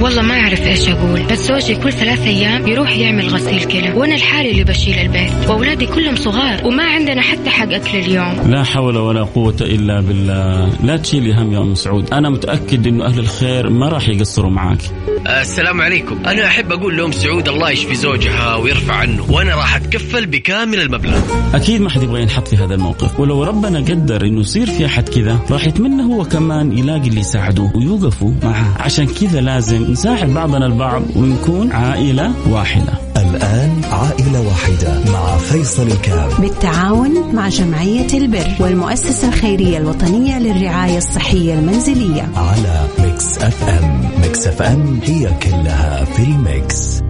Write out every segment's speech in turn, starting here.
والله ما أعرف إيش أقول بس زوجي كل ثلاث أيام يروح يعمل غسيل كلى وأنا الحالي اللي بشيل البيت وأولادي كلهم صغار وما عندنا حتى حق أكل اليوم. لا حول ولا قوة إلا بالله. لا تشيلي هم يا أم سعود. أنا متأكد أنه أهل الخير ما راح يقصروا معاك. السلام عليكم. أنا أحب أقول لأم سعود الله يشفي زوجها ويرفع عنه وأنا راح أتكفل بكامل المبلغ. أكيد ما حد يبغى ينحط في هذا الموقف. ولو ربنا قدر أنه يصير في أحد كذا راح يتمنى هو كمان يلاقي اللي يساعده ويوقفوا معه. عشان كذا لازم نساعد بعضنا البعض ونكون عائلة واحدة. الآن عائلة واحدة مع فيصل الكاف. بالتعاون مع جمعية البر والمؤسسة الخيرية الوطنية للرعاية الصحية المنزلية. على Mix FM. Mix FM هي كلها في ال mix.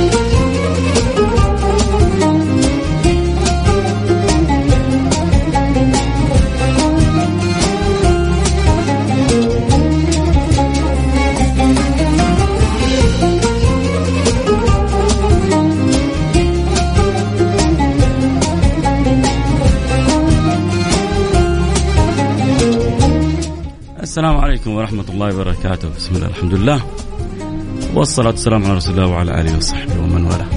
السلام عليكم ورحمة الله وبركاته. بسم الله الحمد لله. والصلاة والسلام على رسول الله وعلى آله وصحبه ومن والاه.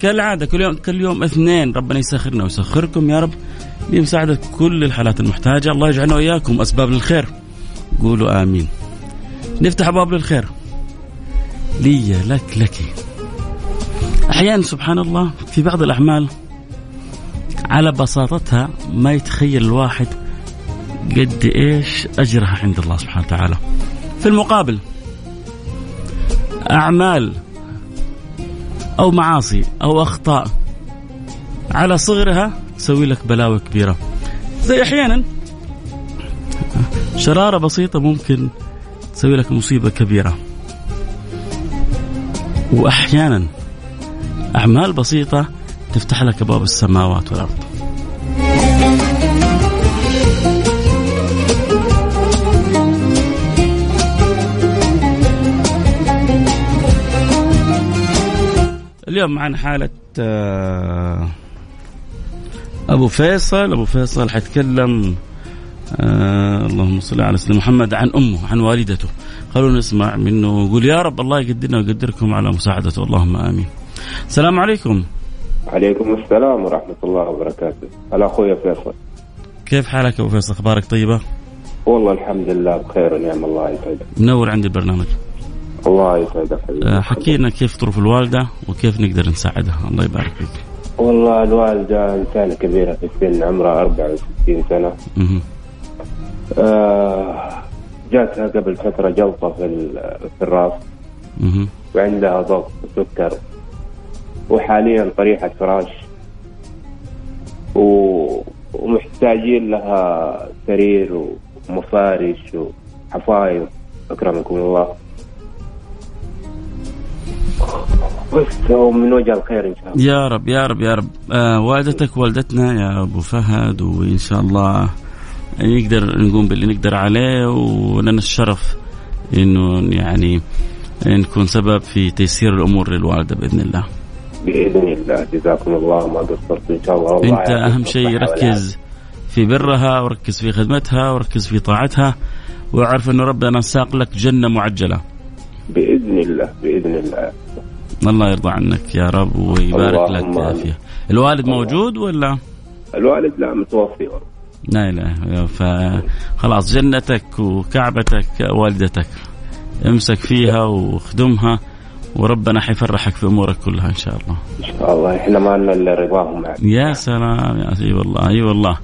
كالعادة كل يوم كل يوم اثنين ربنا يسخرنا ويسخركم يا رب بمساعدة كل الحالات المحتاجة. الله يجعلنا وإياكم أسباب للخير. قولوا آمين. نفتح أبواب للخير. لي لك لك. أحيانا سبحان الله في بعض الأعمال على بساطتها ما يتخيل الواحد قد إيش أجرها عند الله سبحانه وتعالى. في المقابل أعمال أو معاصي أو أخطاء على صغرها تسوي لك بلاوي كبيرة. زي أحيانا شرارة بسيطة ممكن تسوي لك مصيبة كبيرة. وأحيانا أعمال بسيطة تفتح لك أبواب السماوات والأرض. اليوم معنا حالة آه، أبو فيصل. أبو فيصل حيتكلم آه اللهم صل على سيدنا محمد عن أمه عن والدته. خلونا نسمع منه يقول يا رب الله يقدرنا ويقدركم على مساعدته. اللهم آمين. السلام عليكم. عليكم السلام ورحمة الله وبركاته. هلا أخوي فيصل. كيف حالك أبو فيصل؟ أخبارك طيبة؟ والله الحمد لله بخير ونعم الله يسعدك. منور عندي البرنامج. الله يسعدك حبيبي. آه، حكينا كيف ظروف الوالدة وكيف نقدر نساعدها. الله يبارك فيك. والله الوالدة إنسانة كبيرة في السن عمرها 64 سنة. آه جاتها قبل فترة جلطة في في الراس. وعندها ضغط وسكر وحاليا طريحة فراش. و... ومحتاجين لها سرير ومفارش وحفايظ أكرمكم الله. بس ومن وجه الخير إن شاء الله. يا رب يا رب يا رب. آه والدتك والدتنا يا أبو فهد وإن شاء الله نقدر نقوم باللي نقدر عليه ولنا الشرف إنه يعني نكون سبب في تيسير الأمور للوالدة بإذن الله. بإذن الله جزاكم الله ما قصرت إن شاء الله والله أنت يعطيكم أهم شيء ركز في برها وركز في خدمتها وركز في طاعتها وأعرف انه ربنا ساق لك جنة معجلة. بإذن الله بإذن الله الله يرضى عنك يا رب ويبارك لك. فيها. الوالد موجود ولا؟ الوالد لا متوفي لا إله فخلاص جنتك وكعبتك والدتك امسك فيها واخدمها وربنا حيفرحك في أمورك كلها إن شاء الله. إن شاء الله. إحنا ما لنا إلا رضاهم. يا سلام يا أي والله أي والله.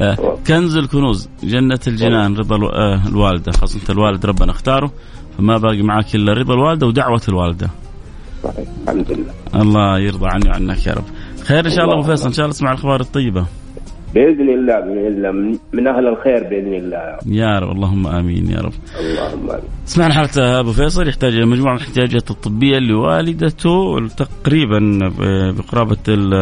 آه كنز الكنوز جنة الجنان رضا آه الوالدة خاصة انت الوالد ربنا اختاره فما باقي معك إلا رضا الوالدة ودعوة الوالدة. صحيح الحمد لله. الله يرضى عني وعنك يا رب. خير إن شاء الله أبو فيصل إن شاء الله اسمع الأخبار الطيبة. بإذن الله بإذن الله من- أهل الخير بإذن الله يا رب. يا رب اللهم آمين يا رب اللهم آمين سمعنا حالة أبو فيصل يحتاج إلى مجموعة من الاحتياجات الطبية لوالدته تقريبا ب- بقرابة ال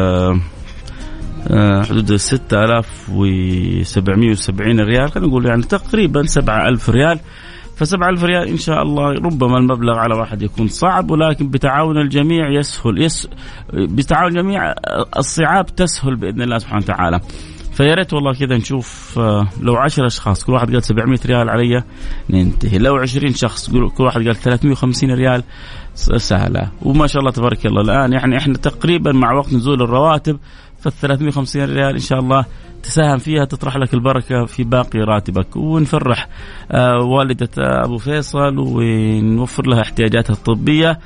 آه، حدود 6770 ريال خلينا نقول يعني تقريبا 7000 ريال ف 7000 ريال إن شاء الله ربما المبلغ على واحد يكون صعب ولكن بتعاون الجميع يسهل yes بتعاون الجميع الصعاب تسهل بإذن الله سبحانه وتعالى. فيا ريت والله كذا نشوف آه، لو 10 أشخاص كل واحد قال 700 ريال علي ننتهي. لو 20 شخص كل واحد قال 350 ريال سهلة. وما شاء الله تبارك الله. الآن يعني إحنا تقريبا مع وقت نزول الرواتب فال 350 ريال إن شاء الله تساهم فيها تطرح لك البركة في باقي راتبك. ونفرح آه، والدة أبو فيصل ونوفر لها احتياجاتها الطبية.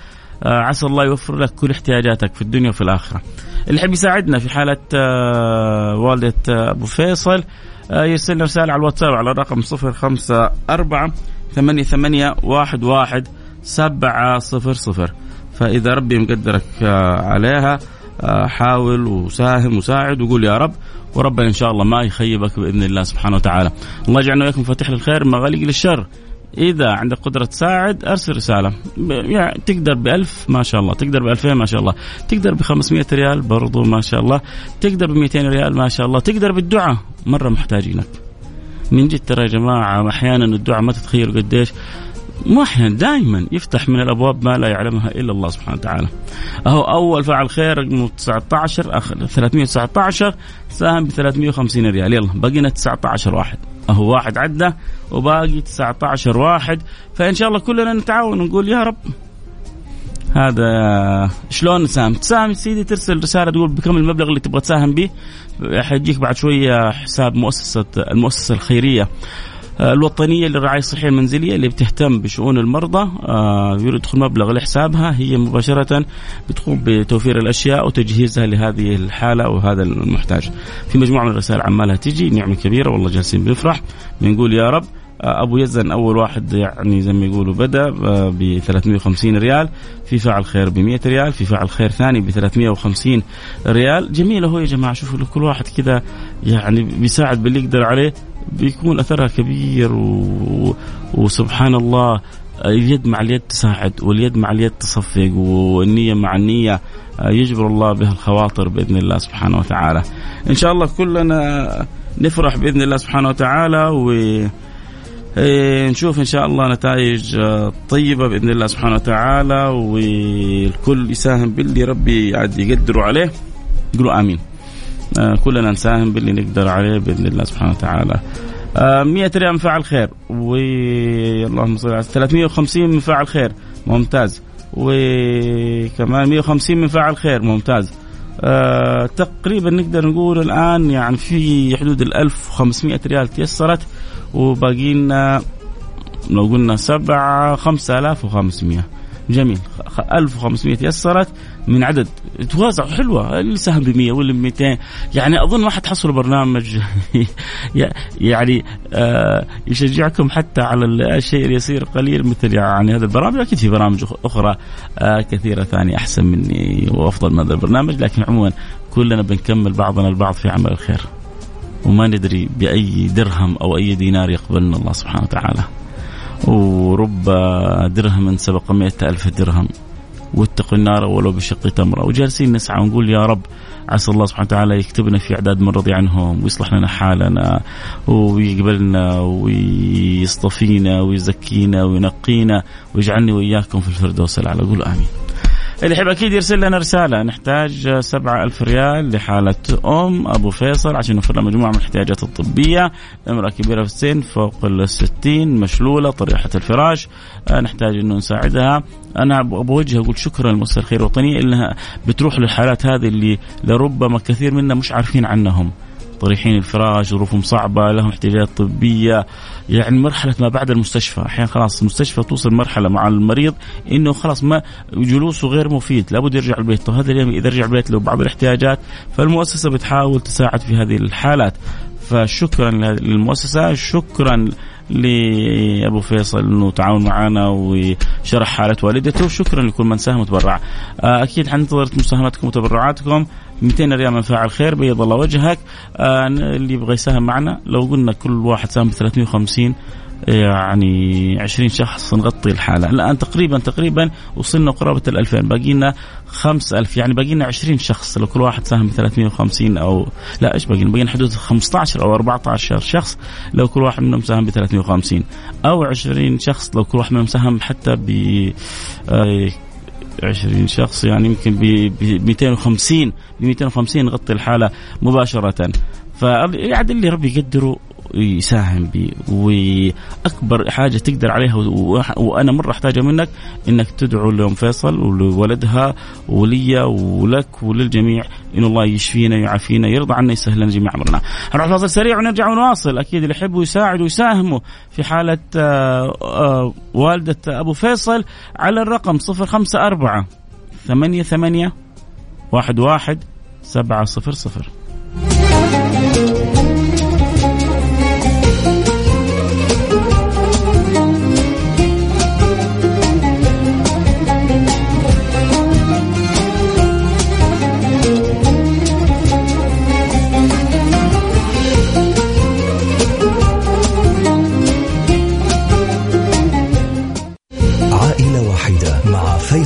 عسى الله يوفر لك كل احتياجاتك في الدنيا وفي الآخرة. اللي يحب يساعدنا في حالة آه، والدة أبو فيصل يرسل رسالة على الواتساب على الرقم 054 ثمانية ثمانية واحد واحد سبعة صفر صفر فإذا ربي مقدرك عليها آه، حاول وساهم وساعد وقول يا رب وربنا إن شاء الله ما يخيبك بإذن الله سبحانه وتعالى. الله يجعلنا وياكم فاتح للخير مغاليق للشر. إذا عندك قدرة تساعد أرسل رسالة يعني تقدر بألف ما شاء الله تقدر بألفين ما شاء الله تقدر بخمسمية ريال برضو ما شاء الله تقدر بمئتين ريال ما شاء الله تقدر بالدعاء مرة محتاجينك من جد ترى يا جماعة أحيانا الدعاء ما تتخيلوا قديش مو أحيانا دائما يفتح من الأبواب ما لا يعلمها إلا الله سبحانه وتعالى. أهو أول فعل خير رقم 19 آخر 319 ساهم ب 350 ريال يلا بقينا 19 واحد. أهو واحد عدى وباقي 19 واحد. فإن شاء الله كلنا نتعاون ونقول يا رب هذا شلون نساهم؟ تساهم سيدي ترسل رسالة تقول بكم المبلغ اللي تبغى تساهم به؟ حيجيك بعد شوية حساب مؤسسه المؤسسة الخيرية. آه، الوطنية للرعاية الصحية المنزلية اللي بتهتم بشؤون المرضى آه، يدخل مبلغ لحسابها هي مباشرة بتقوم بتوفير الأشياء وتجهيزها لهذه الحالة أو هذا المحتاج. في مجموعة من الرسائل عمالها تجي نعمة كبيرة والله جالسين بنفرح بنقول يا رب آه، أبو يزن أول واحد يعني زي ما يقولوا بدأ ب 350 ريال في فاعل خير ب 100 ريال في فاعل خير ثاني ب 350 ريال. جميل هو يا جماعة شوفوا كل واحد كذا يعني بيساعد باللي يقدر عليه. بيكون أثرها كبير و... وسبحان الله اليد مع اليد تساعد واليد مع اليد تصفق والنية مع النية يجبر الله بها الخواطر بإذن الله سبحانه وتعالى. إن شاء الله كلنا نفرح بإذن الله سبحانه وتعالى و نشوف إن شاء الله نتائج طيبة بإذن الله سبحانه وتعالى والكل يساهم باللي ربي يقدروا عليه. قولوا آمين. كلنا نساهم باللي نقدر عليه بإذن الله سبحانه وتعالى. 100 آه، ريال من فاعل خير. اللهم صل على 350 من فاعل خير. ممتاز. وكمان 150 من فاعل خير. ممتاز. آه تقريبا نقدر نقول الآن يعني في حدود ال 1500 ريال تيسرت. وباقي لنا لو قلنا سبعة 5500 جميل. 1500 يسرت من عدد. توازع حلوة. اللي ساهم ب 100 واللي ب 200 يعني أظن ما حتحصلوا برنامج. يعني آه يشجعكم حتى على الشيء اليسير قليل مثل يعني هذا البرامج. أكيد في برامج أخرى آه كثيرة ثانية أحسن مني وأفضل من هذا البرنامج. لكن عموما كلنا بنكمل بعضنا البعض في عمل الخير. وما ندري بأي درهم أو أي دينار يقبلنا الله سبحانه وتعالى. ورب درهم سبق مئة ألف درهم. واتقوا النار ولو بشق تمرة. وجالسين نسعى ونقول يا رب عسى الله سبحانه وتعالى يكتبنا في أعداد من رضي عنهم ويصلح لنا حالنا ويقبلنا ويصطفينا ويزكينا وينقينا ويجعلني وإياكم في الفردوس الأعلى. قول آمين. اللي يحب أكيد يرسل لنا رسالة. نحتاج سبعة ألف ريال لحالة أم أبو فيصل عشان نوفر لها مجموعة من الاحتياجات الطبية. امراه كبيرة في السن فوق الستين مشلولة طريحة الفراش. آه، نحتاج إنه نساعدها. أنا بوجه أقول شكرا لمؤسسه الخير الوطنيه إنها بتروح للحالات هذه اللي لربما كثير منا مش عارفين عنهم. طريحين الفراش ظروفهم صعبة لهم احتياجات طبية. يعني مرحلة ما بعد المستشفى. أحيانا خلاص المستشفى توصل مرحلة مع المريض إنه خلاص ما جلوسه غير مفيد لابد يرجع البيت. طب هذا اليوم إذا رجع البيت له بعض الاحتياجات فالمؤسسة بتحاول تساعد في هذه الحالات. فشكرا للمؤسسة شكرا لأبو فيصل إنه تعاون معنا وشرح حالة والدته وشكرا لكل من ساهم وتبرع. آه، أكيد حننتظر مساهماتكم وتبرعاتكم 200 ريال من فاعل خير بيض الله وجهك آه اللي يبغى يساهم معنا لو قلنا كل واحد ساهم ب 350 يعني 20 شخص نغطي الحالة. الآن تقريبا تقريبا وصلنا قرابة ال 2000 باقي لنا 5000 يعني باقي لنا 20 شخص. لو كل واحد ساهم ب 350 أو لا إيش باقي لنا باقي حدود 15 أو 14 شخص. لو كل واحد منهم ساهم ب 350 أو 20 شخص لو كل واحد منهم ساهم حتى ب 20 شخص. يعني يمكن ب 250 ب 250 نغطي الحالة مباشرة. فيعد اللي ربي يقدره يساهم بي وأكبر حاجة تقدر عليها وأنا مرة أحتاجها منك إنك تدعو لأم فيصل ولولدها ولي ولك وللجميع إن الله يشفينا يعافينا يرضى عنا يسهل لنا جميع أمرنا. نروح فاصل سريع ونرجع ونواصل أكيد اللي يحبوا يساعدوا ويساهموا في حالة آآ آآ والدة أبو فيصل على الرقم 054 ثمانية ثمانية واحد واحد سبعة صفر صفر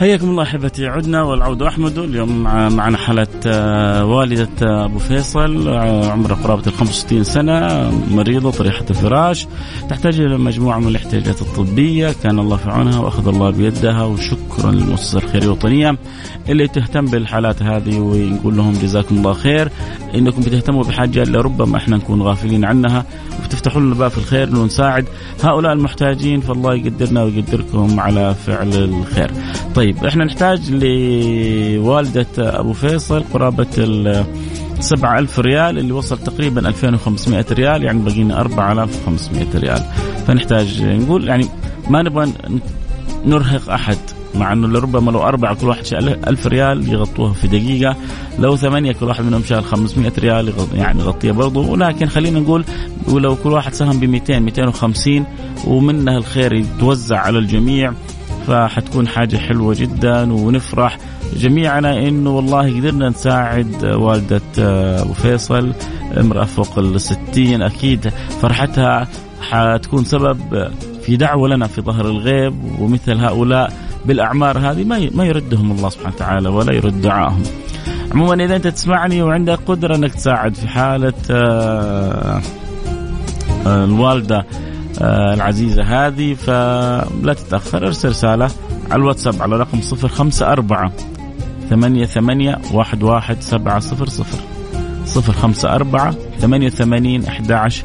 حياكم الله أحبتي عدنا والعود أحمد. اليوم معنا حالة آه، والدة أبو فيصل آه، عمرها قرابة ال 65 سنة مريضة طريحة الفراش تحتاج إلى مجموعة من الاحتياجات الطبية. كان الله في عونها وأخذ الله بيدها وشكرا للمؤسسه الخيريه الوطنيه اللي تهتم بالحالات هذه ونقول لهم جزاكم الله خير. إنكم بتهتموا بحاجة لربما إحنا نكون غافلين عنها وتفتحوا لنا باب الخير ونساعد هؤلاء المحتاجين. فالله يقدرنا ويقدركم على فعل الخير. طيب. إحنا نحتاج لوالدة أبو فيصل قرابة ال 7000 ريال اللي وصل تقريبا 2500 ريال يعني بقينا 4500 ريال. فنحتاج نقول يعني ما نبغى نرهق أحد مع إنه لربما لو أربعة كل واحد شال 1000 ريال يغطوها في دقيقة لو ثمانية كل واحد منهم شال 500 ريال يعني يغطيها برضه ولكن خلينا نقول ولو كل واحد ساهم ب 200 250 ومنها الخير يتوزع على الجميع. فحتكون حاجة حلوة جدا ونفرح جميعنا إنه والله قدرنا نساعد والدة أبو فيصل امرأة فوق ال 60 أكيد فرحتها حتكون سبب في دعوة لنا في ظهر الغيب ومثل هؤلاء بالأعمار هذه ما ما يردهم الله سبحانه وتعالى ولا يرد دعائهم. عموما إذا أنت تسمعني وعندك قدرة إنك تساعد في حالة آه، آه، الوالدة آه، العزيزة هذه فلا تتأخر ارسل رسالة على الواتساب على رقم 054 ثمانية ثمانية واحد واحد سبعة صفر صفر. صفر خمسة أربعة ثمانية أحد عشر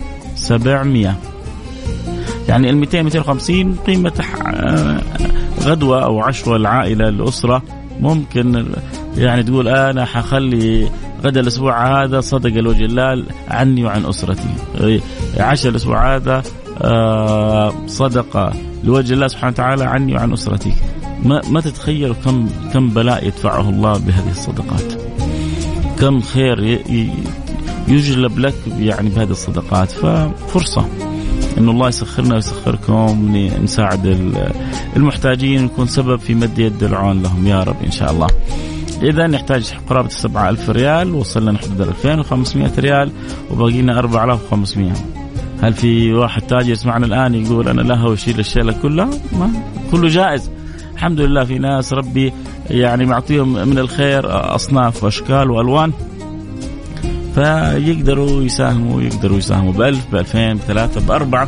يعني ال 200 250 قيمة غدوة أو عشوة العائلة الأسرة ممكن يعني تقول أنا حخلي غدا الأسبوع هذا صدقة لوجه الله عني وعن أسرتي. عشاء الأسبوع هذا آه، صدقة لوجه الله سبحانه وتعالى عني وعن أسرتي ما, ما تتخيلوا كم كم بلاء يدفعه الله بهذه الصدقات. كم خير يجلب لك يعني بهذه الصدقات. ففرصة انه الله يسخرنا ويسخركم نساعد المحتاجين ونكون سبب في مد يد العون لهم. يا رب إن شاء الله. إذا نحتاج قرابة 7000 ريال وصلنا نحدد 2500 ريال وباقي لنا 4500 هل في واحد تاجر يسمعنا الآن يقول أنا لا ويشيل الشيلة كلها؟ ما كله جائز. الحمد لله في ناس ربي يعني معطيهم من الخير أصناف وأشكال وألوان فيقدروا يساهموا يقدروا يساهموا ب 1000 ب 2000 ب 3 ب 4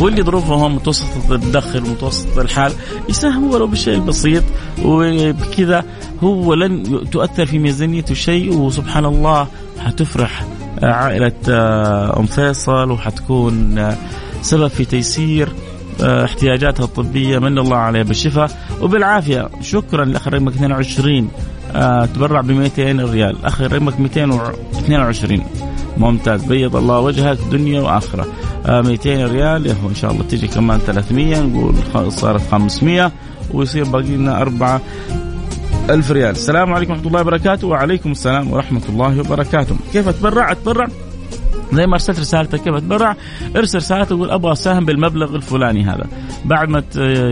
واللي ظروفهم متوسطة الدخل متوسطة الحال يساهموا ولو بالشيء البسيط وبكذا هو لن تؤثر في ميزانيته شيء وسبحان الله حتفرح عائلة أم فيصل وحتكون سبب في تيسير احتياجاتها الطبية. من الله عليها بالشفاء. وبالعافية شكرا لأخ رقمك 22 آه تبرع ب 200 ريال. آخر رقمك 222 ممتاز. بيض الله وجهك دنيا آه 200 ريال. يهو إن شاء الله تجي كمان 300 نقول صارت 500 ويصير باقي لنا 4 ألف ريال. السلام عليكم ورحمة الله وبركاته. وعليكم السلام ورحمة الله وبركاته. كيف أتبرع أتبرع زي ما أرسلت رسالتك كيف تبرع؟ ارسل رسالة تقول أبغى اساهم بالمبلغ الفلاني هذا. بعد ما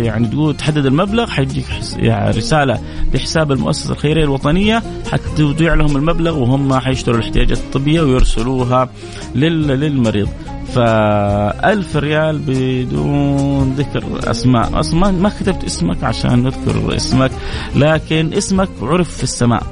يعني تقول تحدد المبلغ حيجيك يعني رسالة بحساب المؤسسة الخيرية الوطنية. حتودع لهم المبلغ وهم حيشتروا الاحتياجات الطبية ويرسلوها للمريض. فألف ريال بدون ذكر أسماء. أصلا ما كتبت اسمك عشان نذكر اسمك لكن اسمك عرف في السماء.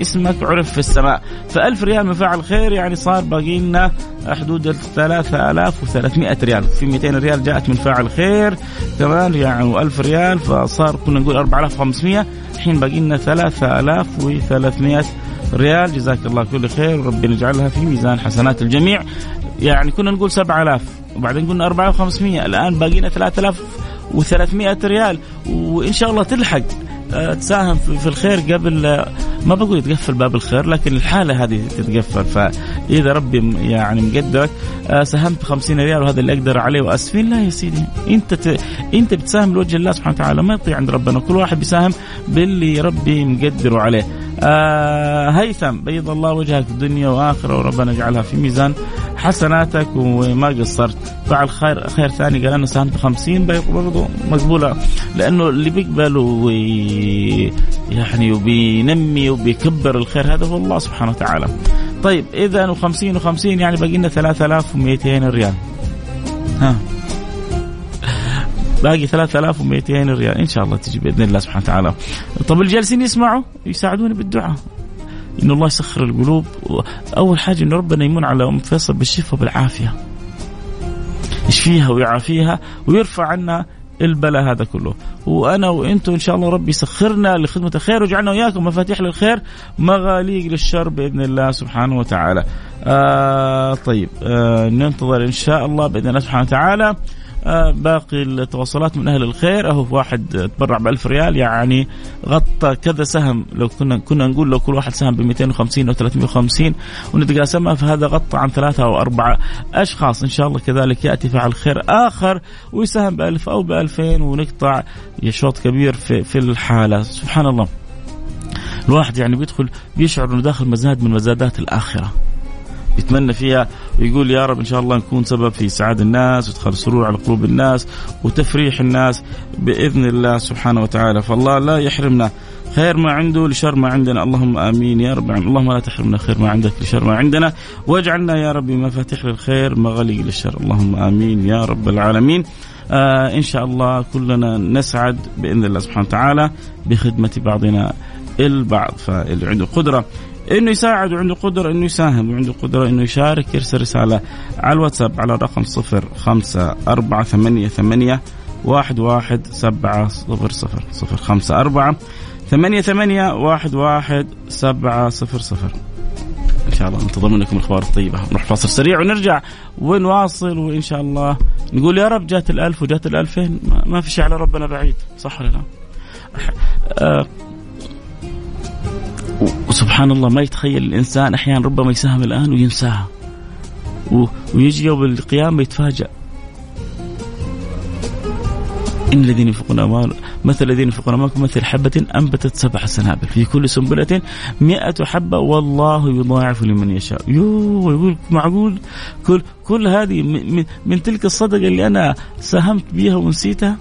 اسمك عرف في السماء. فألف ريال من فاعل خير يعني صار باقي لنا حدود 3300 ريال. في 200 ريال جاءت من فاعل خير كمان يعني 1000 ريال فصار كنا نقول 4500 الحين باقي لنا 3300 ريال جزاك الله كل خير. وربنا يجعلها في ميزان حسنات الجميع. يعني كنا نقول 7000 وبعدين قلنا 4500 الآن باقي لنا 3300 ريال. وإن شاء الله تلحق آه، تساهم في الخير قبل آه، ما بقول يتقفل باب الخير لكن الحالة هذه تتقفل. فإذا ربي يعني مقدرك آه، ساهمت 50 ريال وهذا اللي أقدر عليه واسفين لا يا سيدي أنت ت... أنت بتساهم لوجه الله سبحانه وتعالى ما يطيع عند ربنا. كل واحد بيساهم باللي ربي مقدره عليه. آه هيثم بيض الله وجهك الدنيا واخره وربنا يجعلها في ميزان. حسناتك وما قصرت فعل خير خير ثاني قال أنا ساهمت 50 برضه مقبولة لأنه اللي بيقبل وي يعني وبينمي وبيكبر الخير هذا هو الله سبحانه وتعالى. طيب إذا و50 و50 يعني باقي لنا 3200 ريال. ها باقي 3200 ريال إن شاء الله تجي بإذن الله سبحانه وتعالى. طب الجالسين يسمعوا يساعدوني بالدعاء. ان الله يسخر القلوب. أول حاجة ان ربنا يمن على أم فيصل بالشفاء وبالعافيه. يشفيها ويعافيها ويرفع عنا البلاء هذا كله. وأنا وأنتم إن شاء الله ربي يسخرنا لخدمة الخير ويجعلنا وإياكم مفاتيح للخير مغاليق للشر بإذن الله سبحانه وتعالى. آه طيب آه ننتظر إن شاء الله بإذن الله سبحانه وتعالى. باقي التواصلات من أهل الخير. أهو واحد تبرع ب 1000 ريال يعني غطى كذا سهم لو كنا كنا نقول لو كل واحد سهم ب 250 أو 350 ونتقاسمها فهذا غطى عن ثلاثة أو أربعة أشخاص. إن شاء الله كذلك يأتي فعل خير آخر ويساهم ب 1000 أو ب 2000 ونقطع شوط كبير في في الحالة. سبحان الله. الواحد يعني بيدخل بيشعر إنه داخل مزاد من مزادات الآخرة. يتمنى فيها ويقول يا رب إن شاء الله نكون سبب في سعادة الناس وإدخال سرور على قلوب الناس وتفريح الناس بإذن الله سبحانه وتعالى. فالله لا يحرمنا خير ما عنده لشر ما عندنا. اللهم آمين يا رب اللهم لا تحرمنا خير ما عندك لشر ما عندنا. واجعلنا يا رب مفاتيح للخير مغاليق للشر. اللهم آمين يا رب العالمين. آه إن شاء الله كلنا نسعد بإذن الله سبحانه وتعالى بخدمة بعضنا البعض. فاللي عنده قدرة. إنه يساعد وعنده قدرة إنه يساهم وعنده قدرة إنه يشارك يرسل رسالة على الواتساب على الرقم صفر خمسة أربعة ثمانية ثمانية واحد واحد سبعة صفر صفر صفر خمسة أربعة ثمانية ثمانية واحد واحد سبعة صفر صفر. إن شاء الله ننتظر منكم الأخبار الطيبة. نروح فاصل سريع ونرجع ونواصل وإن شاء الله نقول يا رب جات الألف وجات الألفين. ما في شيء على ربنا بعيد صح ولا لا؟ وسبحان الله ما يتخيل الإنسان أحيانا ربما يساهم الآن وينساها. ويجي يوم القيامة يتفاجأ. إن الذين ينفقون أموال مثل الذين ينفقون أموالكم مثل حبة أنبتت سبع سنابل. في كل سنبلة مئة حبة والله يضاعف لمن يشاء. يو يقول معقول؟ كل كل هذه من, من تلك الصدقة اللي أنا ساهمت بها ونسيتها؟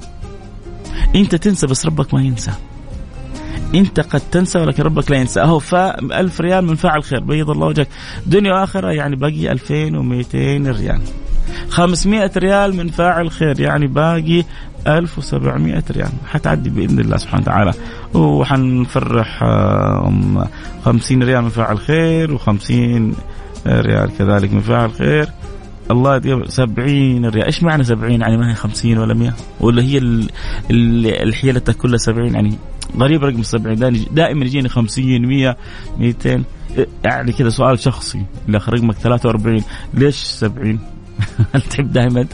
أنت تنسى بس ربك ما ينسى. انت قد تنسى ولكن ربك لا ينسى. أهو 1000 ريال من فاعل خير. بيض الله وجهك. دنيا وآخرة يعني باقي 2200 ريال. 500 ريال من فاعل خير يعني باقي 1700 ريال. حتعدي بإذن الله سبحانه وتعالى. وحنفرح 50 ريال من فاعل خير و50 ريال كذلك من فاعل خير. الله يديم 70 ريال. إيش معنى 70 يعني ما هي 50 ولا 100 ولا هي الحيلة كلها 70 يعني غريب رقم 70 دائما يجيني 50 100 200 يعني كذا سؤال شخصي. اللي اخر رقمك 43 ليش 70 هل تحب دائما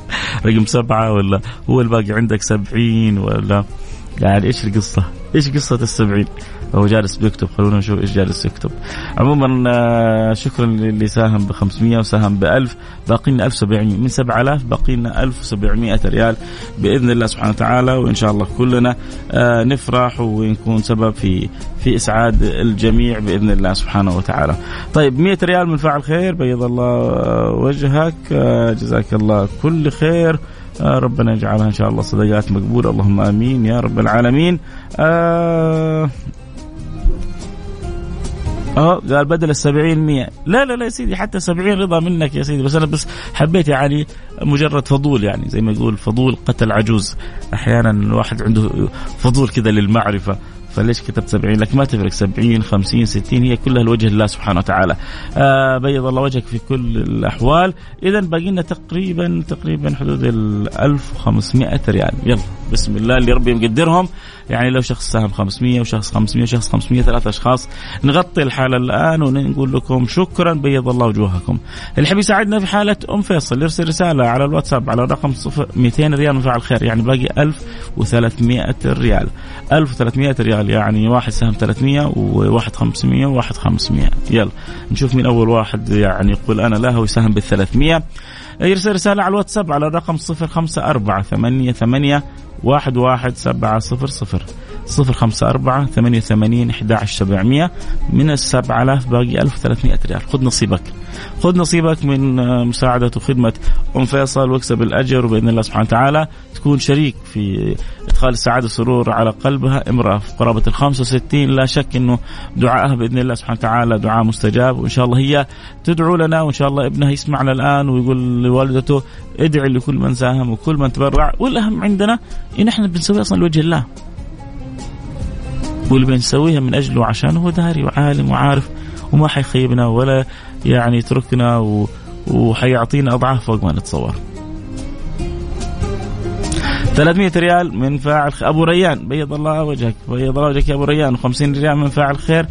رقم سبعة ولا هو الباقي عندك 70 ولا؟ يعني إيش القصة؟ إيش قصة السبعين؟ هو جالس بيكتب خلونا نشوف إيش جالس يكتب. عموما آه، شكرا للي ساهم ب 500 وساهم ب 1000 باقي لنا 1700 من 7000 باقي لنا 1700 ريال بإذن الله سبحانه وتعالى وإن شاء الله كلنا آه، نفرح ونكون سبب في في إسعاد الجميع بإذن الله سبحانه وتعالى. طيب 100 ريال من فاعل خير بيض الله وجهك. آه، جزاك الله كل خير. ربنا يجعلها إن شاء الله صدقات مقبولة. اللهم آمين يا رب العالمين. آه أه قال بدل السبعين مية. لا لا لا يا سيدي حتى سبعين رضا منك يا سيدي. بس أنا بس حبيت يعني مجرد فضول يعني زي ما يقول فضول قتل عجوز. أحيانا الواحد عنده فضول كذا للمعرفة. فليش كتبت 70 لك ما تفرق 70 50 60 هي كلها لوجه الله سبحانه وتعالى. آه بيض الله وجهك في كل الأحوال. اذا باقي لنا تقريبا تقريبا حدود ال 1500 ريال. يلا بسم الله اللي ربي مقدرهم. يعني لو شخص ساهم 500 وشخص 500 وشخص 500 ثلاث أشخاص نغطي الحالة الآن ونقول لكم شكرا بيض الله وجوهكم. اللي يحب يساعدنا في حالة أم فيصل يرسل رسالة على الواتساب على رقم 200 ريال من فعل خير يعني باقي 1300 ريال. 1300 ريال يعني واحد سهم 300 وواحد 500 وواحد 500 يلا نشوف مين أول واحد يعني يقول أنا لا هو يساهم بال 300 يرسل رسالة على الواتساب على الرقم صفر خمسة أربعة ثمانية ثمانية واحد واحد سبعة صفر صفر. صفر خمسة أربعة ثمانية ثمانين أحد سبعمية من السبعة آلاف باقي ألف وثلاثمائة ريال. خذ نصيبك. خذ نصيبك من مساعدة وخدمة أم فيصل واكسب الأجر وبإذن الله سبحانه وتعالى تكون شريك في إدخال السعادة والسرور على قلبها امرأة في قرابة ال 65 لا شك أنه دعائها بإذن الله سبحانه وتعالى دعاء مستجاب وإن شاء الله هي تدعو لنا وإن شاء الله ابنها يسمعنا الآن ويقول لوالدته ادعي لكل من ساهم وكل من تبرع والأهم عندنا إن إحنا بنسوي أصلا لوجه الله. واللي بنسويها من أجله وعشانه هو داري وعالم وعارف وما حيخيبنا ولا يعني يتركنا و... وحيعطينا أضعاف فوق ما نتصور. 300 ريال من فاعل أبو ريان. بيض الله وجهك. بيض الله وجهك يا أبو ريان. و50 ريال من فاعل خير.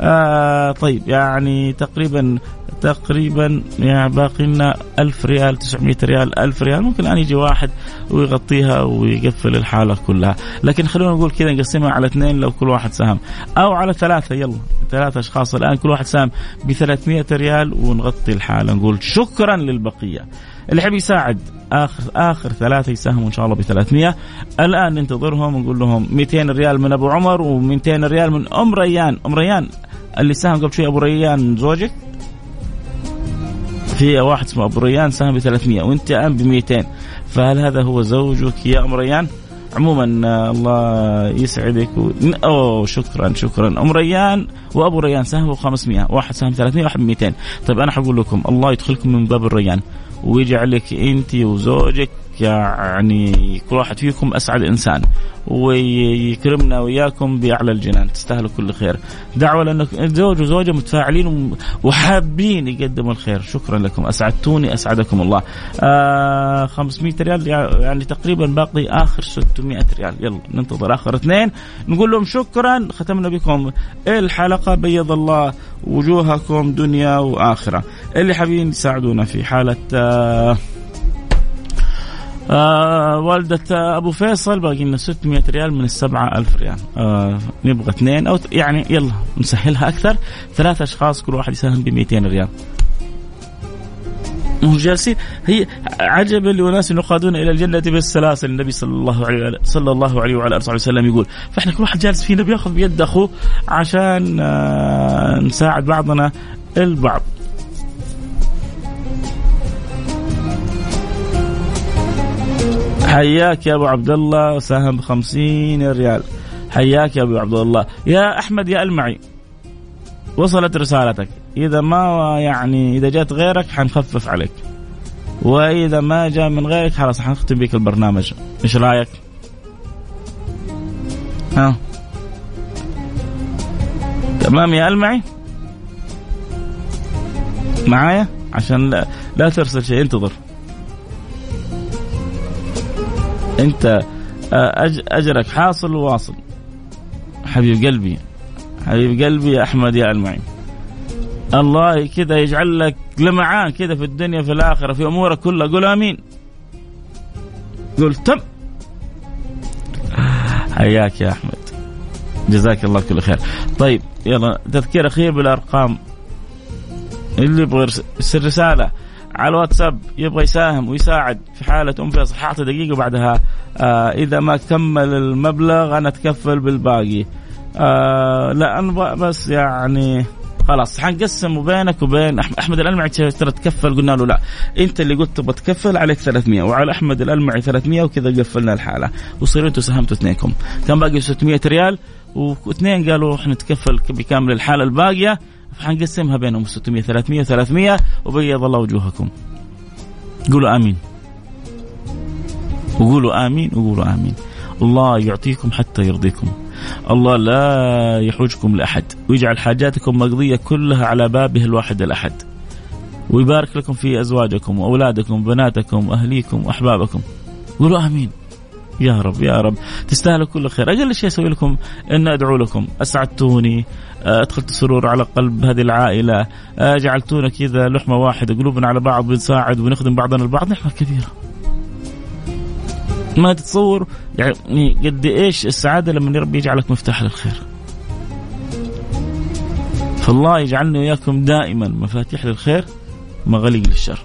آه طيب يعني تقريبا تقريبا يعني باقي لنا 1000 ريال 900 ريال 1000 ريال. ممكن الان يجي واحد ويغطيها ويقفل الحالة كلها. لكن خلونا نقول كذا نقسمها على اثنين لو كل واحد ساهم. أو على ثلاثة يلا. ثلاثة أشخاص الآن. كل واحد ساهم ب 300 ريال ونغطي الحالة. نقول شكرا للبقية. اللي يحب يساعد اخر آخر ثلاثة يساهموا إن شاء الله ب 300 الآن ننتظرهم ونقول لهم 200 ريال من أبو عمر و200 ريال من أم ريان. أم ريان اللي ساهم قبل شوي أبو ريان زوجك؟ في واحد اسمه أبو ريان ساهم ب 300 وأنت الآن ب 200 فهل هذا هو زوجك يا أم ريان؟ عموما آه، الله يسعدك و... أوه شكرا شكرا. أم ريان وأبو ريان ساهموا 500 واحد ساهم 300 واحد 200 طيب أنا حقول لكم الله يدخلكم من باب الريان. ويجعلك انت وزوجك يعني كل واحد فيكم أسعد إنسان ويكرمنا وياكم بأعلى الجنان تستاهلوا كل خير. دعوة لانك زوج وزوجة متفاعلين وحابين يقدموا الخير. شكرا لكم. أسعدتوني أسعدكم الله. آه 500 ريال يعني تقريبا باقي آخر 600 ريال. يلا ننتظر آخر اثنين. نقول لهم شكرا. ختمنا بكم الحلقة. بيض الله وجوهكم دنيا وآخرة. اللي حابين يساعدونا في حالة آه آه والدة أبو فيصل باقي لنا 600 ريال من السبعة ألف ريال. آه نبغى اثنين أو يعني يلا نسهلها أكثر. ثلاثة أشخاص كل واحد يساهم ب 200 ريال. هم جالسين؟ هي عجبا لاناس يقادون إلى الجنة بالسلاسل. النبي صلى الله عليه صلى الله عليه وعلى اله وسلم يقول فإحنا كل واحد جالس فينا بيأخذ بيد أخوه عشان آه نساعد بعضنا البعض. حياك يا أبو عبد الله ساهم 50 ريال. حياك يا أبو عبد الله يا أحمد يا المعي وصلت رسالتك. إذا ما يعني إذا جات غيرك حنخفف عليك. وإذا ما جاء من غيرك خلاص حنختم بك البرنامج. إيش رأيك؟ ها. تمام يا المعي؟ معايا؟ عشان لا, لا ترسل شيء انتظر. انت آه، أجرك حاصل وواصل حبيب قلبي حبيب قلبي يا أحمد يا المعين. الله كذا يجعل لك لمعان كذا في الدنيا في الآخرة في أمورك كلها. قول آمين. قل تم. حياك يا أحمد. جزاك الله كل خير. طيب يلا تذكير أخير بالأرقام. اللي يبغى يرسل رسالة. على الواتساب يبغى يساهم ويساعد في حالة أم فيصل. حاطة دقيقة وبعدها. آه إذا ما كمل المبلغ أنا أتكفل بالباقي. آه لا أنا بس يعني خلاص حنقسم بينك وبين أحمد الألمعي. ترى تكفل قلنا له لا. أنت اللي قلت تبغى تكفل عليك 300 وعلى أحمد الألمعي 300 وكذا قفلنا الحالة. وصيروا أنتم ساهمتوا اثنينكم. كان باقي؟ 600 ريال. واثنين قالوا إحنا نتكفل بكامل الحالة الباقية. فحنقسمها بينهم 600 300 300 وبيض الله وجوهكم. قولوا آمين. وقولوا آمين وقولوا آمين. الله يعطيكم حتى يرضيكم. الله لا يحوجكم لأحد. ويجعل حاجاتكم مقضية كلها على بابه الواحد الأحد. ويبارك لكم في أزواجكم وأولادكم وبناتكم وأهليكم وأحبابكم. قولوا آمين. يا رب يا رب. تستاهلوا كل خير. أقل شيء أسوي لكم أن أدعو لكم. أسعدتوني آه، أدخلت سرور على قلب هذه العائلة. آه، جعلتونا كذا لحمة واحدة قلوبنا على بعض بنساعد ونخدم بعضنا البعض. نعمه كبيرة. ما تتصور؟ يعني قد إيش السعادة لما ربي يجعلك مفتاح للخير. فالله يجعلنا وياكم دائما مفاتيح للخير مغاليق للشر.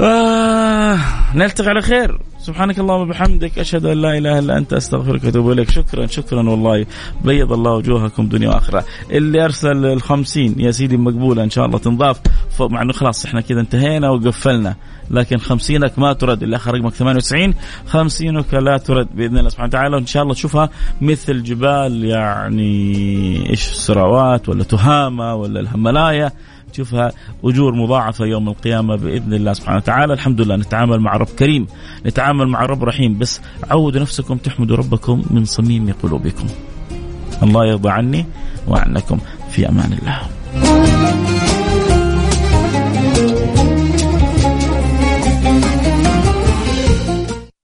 آه نلتقي على خير. سبحانك اللهم وبحمدك أشهد أن لا إله إلا أنت أستغفرك وأتوب إليك. شكرا شكرا والله. بيض الله وجوهكم دنيا وآخرة. اللي أرسل الخمسين يا سيدي مقبولة إن شاء الله تنضاف. مع إنه خلاص إحنا كذا انتهينا وقفلنا. لكن خمسينك ما ترد الا آخر رقمك 98 خمسينك لا ترد بإذن الله سبحانه وتعالى. وإن شاء الله تشوفها مثل جبال يعني إيش سراوات ولا تهامة ولا الهملايا تشوفها أجور مضاعفة يوم القيامة بإذن الله سبحانه وتعالى، الحمد لله نتعامل مع رب كريم، نتعامل مع رب رحيم، بس عودوا نفسكم تحمدوا ربكم من صميم قلوبكم. الله يرضى عني وعنكم في أمان الله.